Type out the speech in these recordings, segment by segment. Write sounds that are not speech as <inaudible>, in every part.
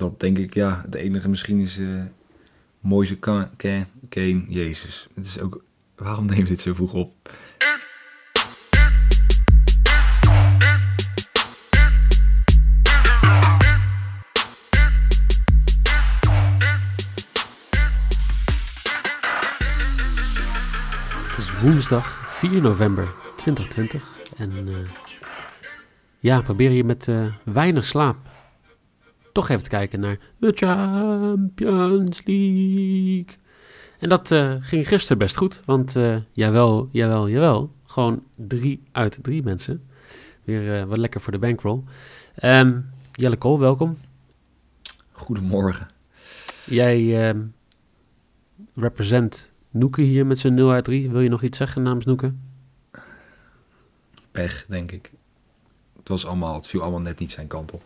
dat denk ik, ja, het enige misschien is uh, Moise Kane, Jezus. Het is ook, waarom neem je dit zo vroeg op? Het is woensdag 4 november 2020 en uh, ja, probeer je met uh, weinig slaap toch even te kijken naar de Champions League. En dat uh, ging gisteren best goed, want uh, jawel, jawel, jawel. Gewoon drie uit drie mensen. Weer uh, wat lekker voor de bankroll. Um, Jelle Kool, welkom. Goedemorgen. Jij um, represent Noeke hier met zijn 0 uit 3. Wil je nog iets zeggen namens Noeke? Pech, denk ik. Het, was allemaal, het viel allemaal net niet zijn kant op.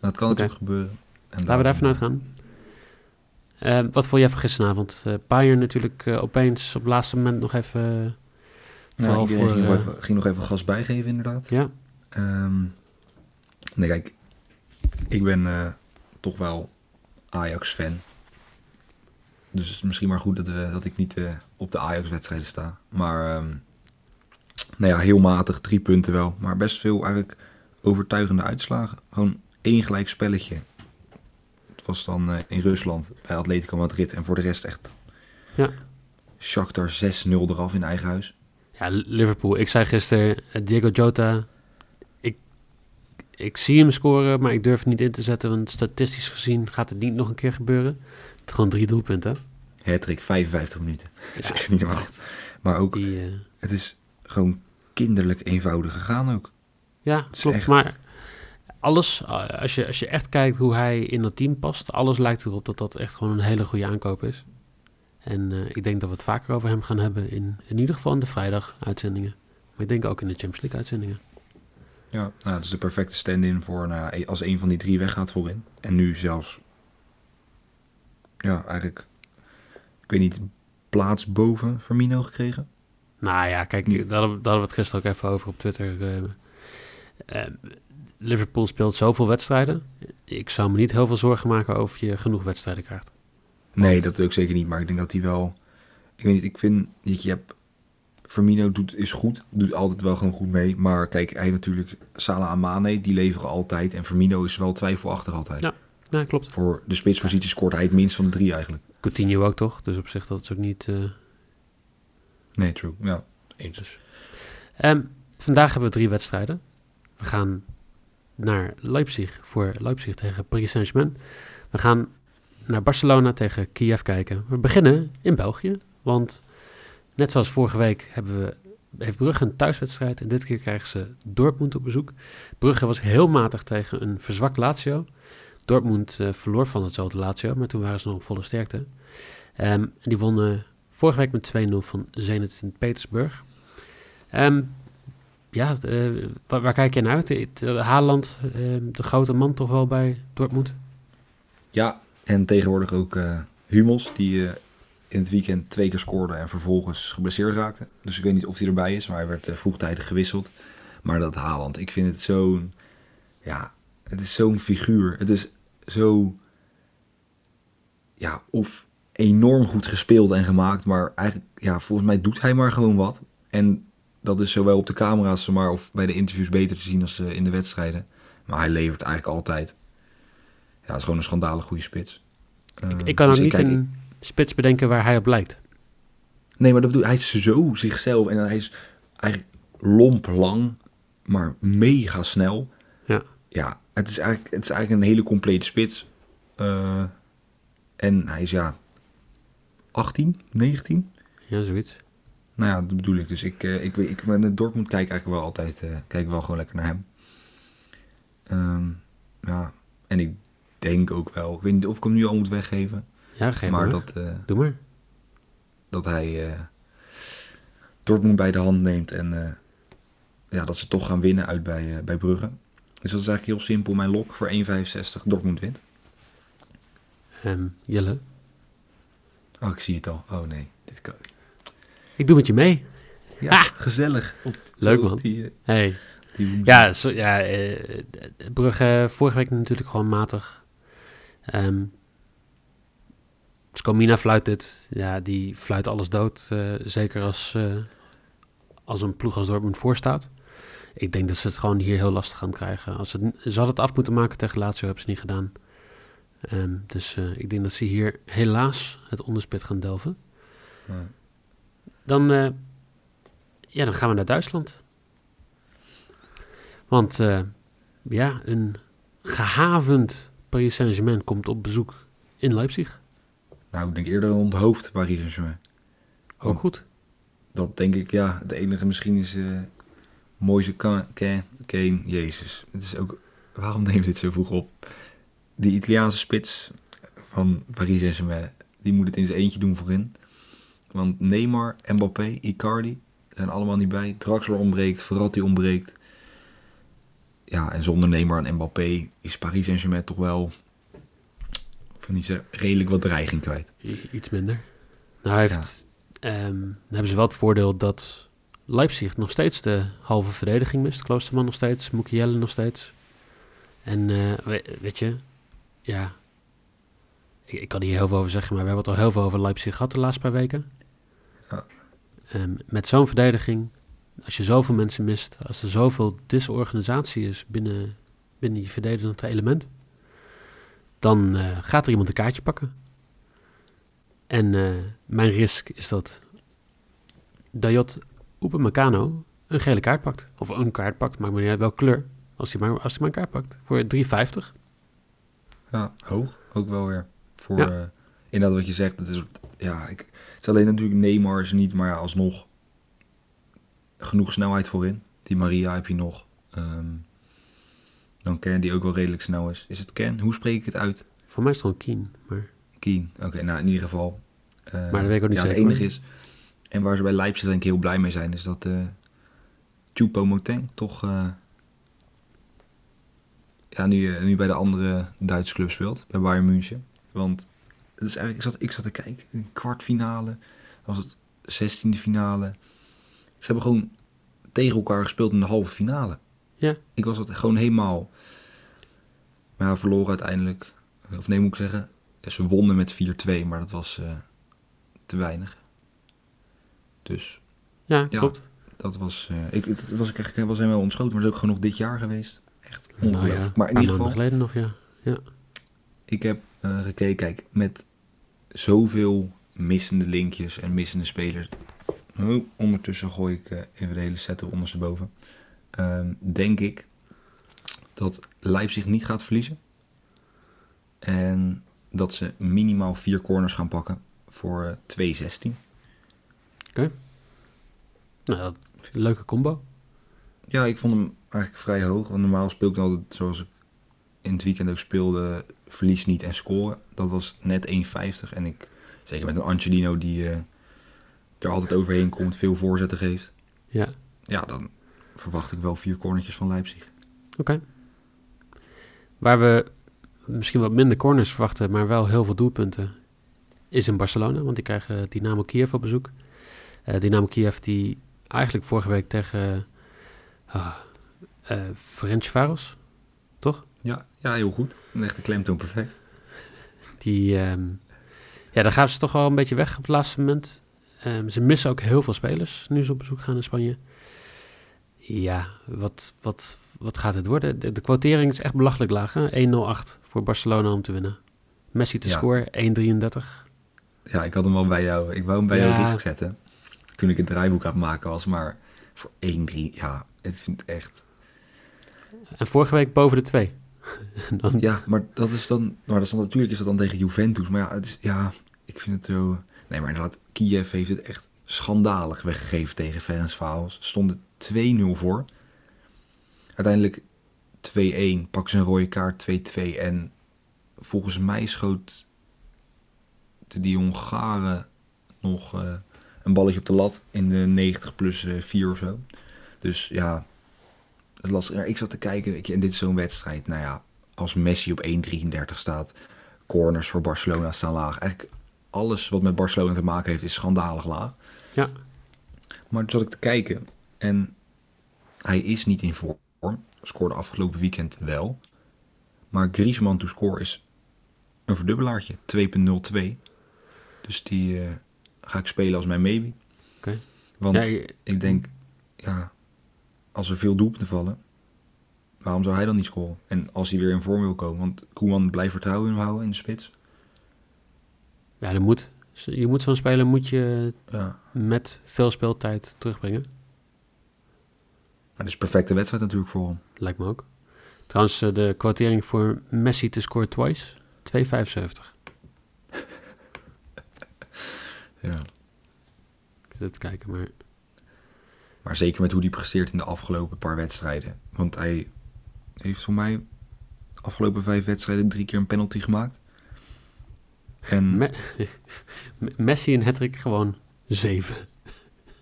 Dat kan natuurlijk gebeuren. En Laten we daar vanuit gaan. Uh, wat vond jij van gisteravond? Uh, Bayern natuurlijk uh, opeens op het laatste moment nog even... Nou, iedereen voor, ging, nog even, ging nog even gas bijgeven inderdaad. Ja. Um, nee, kijk. Ik ben toch wel Ajax-fan. Dus het is misschien maar goed dat, we, dat ik niet op de Ajax-wedstrijden sta. Maar um, nou ja, heel matig, drie punten wel. Maar best veel eigenlijk overtuigende uitslagen. Gewoon één gelijk spelletje. Het was dan uh, in Rusland bij Atletico Madrid. En voor de rest echt... Ja. Shakhtar 6-0 eraf in eigen huis. Ja, Liverpool. Ik zei gisteren, Diego Jota... Ik, ik zie hem scoren, maar ik durf het niet in te zetten. Want statistisch gezien gaat het niet nog een keer gebeuren. Het gewoon drie doelpunten. Hattrick, 55 minuten. Dat is echt niet normaal. Maar ook, Die, uh... het is gewoon kinderlijk eenvoudig gegaan ook. Ja, klopt. Echt... Maar alles, als je, als je echt kijkt hoe hij in dat team past, alles lijkt erop dat dat echt gewoon een hele goede aankoop is. En uh, ik denk dat we het vaker over hem gaan hebben in, in ieder geval in de vrijdag uitzendingen. Maar ik denk ook in de Champions League uitzendingen. Ja, nou, het is de perfecte stand-in voor nou, als een van die drie weggaat voorin. En nu zelfs, ja, eigenlijk, ik weet niet, plaats boven Firmino gekregen. Nou ja, kijk, daar hadden, we, daar hadden we het gisteren ook even over op Twitter. Uh, uh, Liverpool speelt zoveel wedstrijden. Ik zou me niet heel veel zorgen maken of je genoeg wedstrijden krijgt. Nee, dat ook zeker niet. Maar ik denk dat hij wel... Ik weet niet, ik vind... Je hebt... Firmino doet, is goed, doet altijd wel gewoon goed mee. Maar kijk, hij natuurlijk Salah en Mane, die leveren altijd. En Firmino is wel twijfelachtig altijd. Ja, ja klopt. Voor de spitspositie scoort hij het minst van de drie eigenlijk. Coutinho ook toch? Dus op zich dat is ook niet... Uh... Nee, true. Ja, eens. Dus. Um, vandaag hebben we drie wedstrijden. We gaan naar Leipzig voor Leipzig tegen Paris Saint-Germain. We gaan naar Barcelona tegen Kiev kijken. We beginnen in België, want net zoals vorige week hebben we, heeft Brugge een thuiswedstrijd en dit keer krijgen ze Dortmund op bezoek. Brugge was heel matig tegen een verzwakt Lazio. Dortmund uh, verloor van hetzelfde Lazio, maar toen waren ze nog op volle sterkte. Um, die wonnen vorige week met 2-0 van Zenit Sint-Petersburg. Um, ja, uh, waar, waar, kijk je naar uit? Haaland, uh, de grote man toch wel bij Dortmund? Ja, en tegenwoordig ook Hummels, die in het weekend twee keer scoorde en vervolgens geblesseerd raakte. Dus ik weet niet of hij erbij is, maar hij werd vroegtijdig gewisseld. Maar dat Haaland, ik vind het zo'n... Ja, het is zo'n figuur. Het is zo... Ja, of enorm goed gespeeld en gemaakt, maar eigenlijk, ja, volgens mij doet hij maar gewoon wat. En dat is zowel op de camera's maar of bij de interviews beter te zien als in de wedstrijden. Maar hij levert eigenlijk altijd. Ja, het is gewoon een schandalig goede spits. Uh, ik, kan dus ook niet kijk, een spits bedenken waar hij op lijkt. Nee, maar dat bedoel, hij is zo zichzelf en hij is eigenlijk lomp lang, maar mega snel. Ja. Ja, het is eigenlijk, het is eigenlijk een hele complete spits. Uh, en hij is ja 18, 19. Ja, zoiets. Nou ja, dat bedoel ik. Dus ik, uh, ik, ik, ik Dortmund kijk eigenlijk wel altijd uh, kijk wel gewoon lekker naar hem. Um, ja, en ik denk ook wel, ik weet niet of ik hem nu al moet weggeven. Ja, geef maar. Dat, uh, Doe maar. Dat hij Dortmund bij de hand neemt en ja, dat ze toch gaan winnen uit bij, bij Brugge. Dus dat is eigenlijk heel simpel. Mijn lok voor 1,65 Dortmund wint. Um, Jelle? Oh, ik zie het al. Oh nee, dit kan ik doe met je mee. Ja, ah! gezellig. Leuk man. Die, uh, hey. Die ja, zo, ja uh, Brugge vorige week natuurlijk gewoon matig. Ehm Scomina fluit dit. Ja, die fluit alles dood. eh, zeker als, eh, als een ploeg als Dortmund voorstaat. Ik denk dat ze het gewoon hier heel lastig gaan krijgen. Als ze, het- ze hadden het af moeten maken tegen Lazio, hebben ze niet gedaan. Ehm, dus eh, ik denk dat ze hier helaas het onderspit gaan delven. Ja. Dan, eh, ja, dan gaan we naar Duitsland. Want eh, ja, een gehavend Paris Saint-Germain komt op bezoek in Leipzig. Nou, ik denk eerder onthoofd Paris Saint-Germain. Ook goed. Dat denk ik, ja. Het enige misschien is eh Moise Ka- Ka- Kane. Jezus. Het is ook... Waarom we dit zo vroeg op? Die Italiaanse spits van Paris Saint-Germain, die moet het in zijn eentje doen voorin. Want Neymar, Mbappé, Icardi zijn allemaal niet bij. Draxler ontbreekt, Verratti ontbreekt. Ja, en zonder Neymar en Mbappé is Paris Saint-Germain toch wel... Niet zeggen, redelijk wat dreiging kwijt. Iets minder. Nou heeft, ehm, dan hebben ze wel het voordeel dat Leipzig nog steeds de halve verdediging mist. Kloosterman nog steeds, Mukiele nog steeds. En eh, we- weet je, ja, ik, ik kan hier heel veel over zeggen, maar we hebben het al heel veel over Leipzig gehad de laatste paar weken. Ehm, met zo'n verdediging, als je zoveel mensen mist, als er zoveel disorganisatie is binnen, binnen je verdedigende element, dan eh, gaat er iemand een kaartje pakken. En eh, mijn risk is dat Dayot Upamecano een gele kaart pakt. Of een kaart pakt, maakt me niet uit welke kleur. Als hij maar, als hij maar een kaart pakt. Voor 3,50. Ja, hoog. Ook wel weer. Voor Ja. Inderdaad wat je zegt. Het is, ja, ik, het is alleen natuurlijk Neymar is niet, maar ja, alsnog genoeg snelheid voorin. Die Maria heb je nog. Ehm, dan Ken die ook wel redelijk snel is. Is het Ken? Hoe spreek ik het uit? Voor mij is het gewoon Keen. Maar Keen. Oké, nou in ieder geval. eh, Maar dat weet ik ook niet ja, zeker, Het enige is, en waar ze bij Leipzig denk ik heel blij mee zijn, is dat eh Choupo-Moting toch eh, ja, nu, eh, nu bij de andere Duitse club speelt, bij Bayern München. Want is eigenlijk, ik, zat, ik zat te kijken, een kwartfinale, was het zestiende finale. Ze hebben gewoon tegen elkaar gespeeld in de halve finale. Ja. Ik was het gewoon helemaal... Maar ja, verloren uiteindelijk. Of nee, moet ik zeggen. Ze wonnen met 4-2, maar dat was eh, te weinig. Dus ja, Ja. klopt. dat was... eh, ik, het was ik eigenlijk was helemaal ontschoten, maar dat is ook gewoon nog dit jaar geweest. Echt Nou ja, ongelooflijk. maar in ieder geval, geleden nog, ja. ik heb gekeken, kijk, met zoveel missende linkjes en missende spelers. Oh, ondertussen gooi ik eh, even de hele set er ondersteboven. Ehm, denk ik dat Leipzig niet gaat verliezen. En dat ze minimaal vier corners gaan pakken voor eh, 2-16. Nou, dat, leuke combo. Ja, ik vond hem eigenlijk vrij hoog. Want normaal speel ik altijd zoals ik in het weekend ook speelde, verlies niet en scoren. Dat was net 1,50. En ik, zeker met een Angelino die eh, er altijd overheen komt, veel voorzetten geeft. Ja, Ja, dan verwacht ik wel vier cornertjes van Leipzig. oké. Waar we misschien wat minder corners verwachten, maar wel heel veel doelpunten, is in Barcelona. Want die krijgen Dynamo Kiev op bezoek. Eh Dynamo Kiev die eigenlijk vorige week tegen uh, uh, Ferencvaros? Ja, heel goed. Een echte klemtoon perfect. Die, ehm, ja, daar gaan ze toch wel een beetje weg op het laatste moment. Ehm, ze missen ook heel veel spelers nu ze op bezoek gaan in Spanje. Ja, wat, wat, wat gaat het worden? De, de quotering is echt belachelijk laag. hè? 1,08 voor Barcelona om te winnen. Messi te Ja. scoren, 1,33. Ja, ik had hem wel bij jou. Ik wou hem bij Ja. jou risk zetten. Toen ik het draaiboek aan het maken was. Maar voor 1-3, ja, het vind ik echt... En vorige week boven de 2. <laughs> Dan, Ja, maar dat is dan... Maar dat is natuurlijk is dat dan tegen Juventus. Maar ja, het is, ja, ik vind het zo... Nee, maar inderdaad, Kiev heeft het echt schandalig weggegeven tegen Ferencvaros. Stond het 2-0 voor. Uiteindelijk 2-1, pak ze een rode kaart 2-2. En volgens mij schoot die Hongaren nog eh, een balletje op de lat in de 90 plus eh, 4 of zo. Dus ja, Ja, ik zat te kijken, weet je, en dit is zo'n wedstrijd. Nou ja, als Messi op 1,33 staat, corners voor Barcelona staan laag. Eigenlijk alles wat met Barcelona te maken heeft is schandalig laag. Ja. Maar toen zat ik te kijken en hij is niet in vorm. Scoorde afgelopen weekend wel. Maar Griezmann to score is een verdubbelaartje, 2.02. Dus die eh, ga ik spelen als mijn maybe. Oké. Want Ja, ik denk, ja, als er veel doelpunten vallen, waarom zou hij dan niet scoren? En als hij weer in vorm wil komen, want Koeman blijft vertrouwen in hem houden in de spits. ja, dat moet. Je moet zo'n speler moet je Ja, met veel speeltijd terugbrengen. maar dat is een perfecte wedstrijd natuurlijk voor hem. Lijkt me ook. Trouwens, eh, de quotering voor Messi te score twice, 2,75. <laughs> Ja. Ik zit te kijken, maar Maar zeker met hoe hij presteert in de afgelopen paar wedstrijden. Want hij heeft voor mij de afgelopen vijf wedstrijden drie keer een penalty gemaakt. En Me- <laughs> Messi en Hattrick gewoon 7.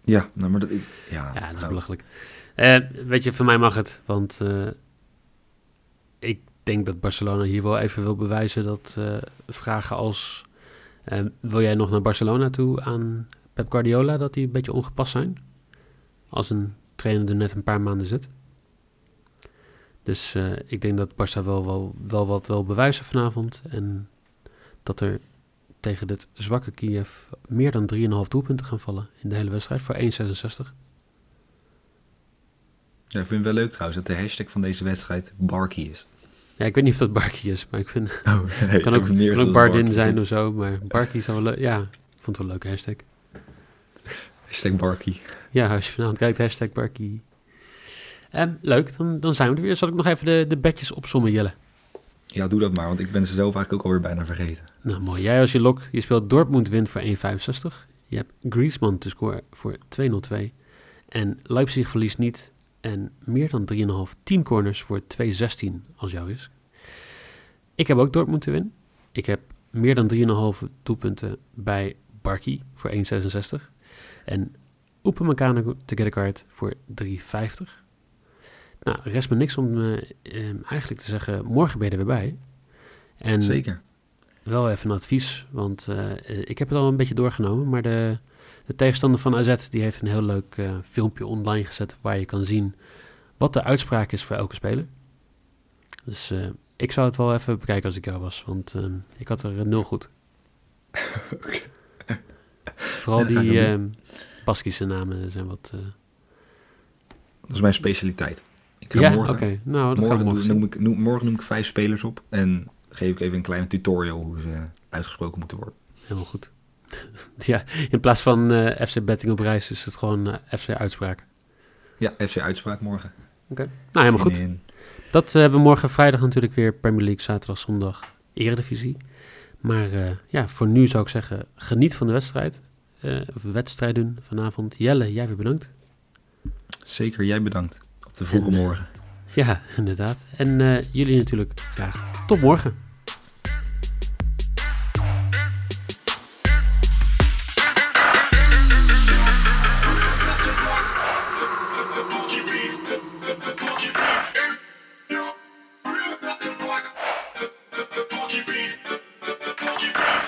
ja, nou, maar dat, ik, ja, Ja, dat is nou, belachelijk. Eh, weet je, voor mij mag het. Want eh, ik denk dat Barcelona hier wel even wil bewijzen dat eh, vragen als... wil jij nog naar Barcelona toe aan Pep Guardiola, dat die een beetje ongepast zijn? Als een trainer er net een paar maanden zit. Dus eh, ik denk dat Barça wel, wel, wel wat wil bewijzen vanavond. En dat er tegen dit zwakke Kiev meer dan 3,5 doelpunten gaan vallen in de hele wedstrijd voor 1,66. Ja, ik vind het wel leuk trouwens dat de hashtag van deze wedstrijd Barky is. Ja, ik weet niet of dat Barkie is, maar ik vind... Oh, <laughs> nee, kan ook, kan ook Bardin zijn of zo, maar Barkie zou wel leuk... Ja, ik vond het wel een leuke hashtag. Hashtag Barky. Ja, als je vanavond kijkt, hashtag Barkie. Ehm, leuk, dan, dan zijn we er weer. Zal ik nog even de, de bedjes opzommen, Jelle? Ja, doe dat maar, want ik ben ze zelf eigenlijk ook alweer bijna vergeten. Nou, mooi. Jij als je lok, je speelt Dortmund wint voor 1,65. Je hebt Griezmann te scoren voor 2,02. En Leipzig verliest niet. En meer dan 3,5 team corners voor 2,16 als jouw is. Ik heb ook Dortmund te winnen. Ik heb meer dan 3,5 doelpunten bij Barkie voor 1,66. En te get a card voor 3,50. Nou, rest me niks om eh, eh, eigenlijk te zeggen, morgen ben je er weer bij. En Zeker. wel even een advies, want eh, ik heb het al een beetje doorgenomen, maar de, de tegenstander van AZ die heeft een heel leuk eh, filmpje online gezet waar je kan zien wat de uitspraak is voor elke speler. Dus ik zou het wel even bekijken als ik jou was, want eh, ik had er nul goed. <laughs> Vooral Ja, die Baskische namen zijn wat... eh, Dat is mijn specialiteit. Ik ga ja, oké. morgen, Nou, dat morgen, noem ik, noem, morgen noem ik vijf spelers op en geef ik even een kleine tutorial hoe ze uitgesproken moeten worden. Helemaal goed. <laughs> ja, in plaats van eh, FC Betting op reis is het gewoon eh, FC Uitspraak. Ja, FC Uitspraak morgen. Nou, helemaal goed. In. Dat hebben we morgen vrijdag natuurlijk weer Premier League, zaterdag, zondag, Eredivisie. Maar ja, voor nu zou ik zeggen, geniet van de wedstrijd. Eh, of wedstrijden vanavond. Jelle, jij weer bedankt. Zeker, jij bedankt. Op de vroege En, eh, morgen. <laughs> Ja, inderdaad. En eh, jullie natuurlijk graag tot morgen.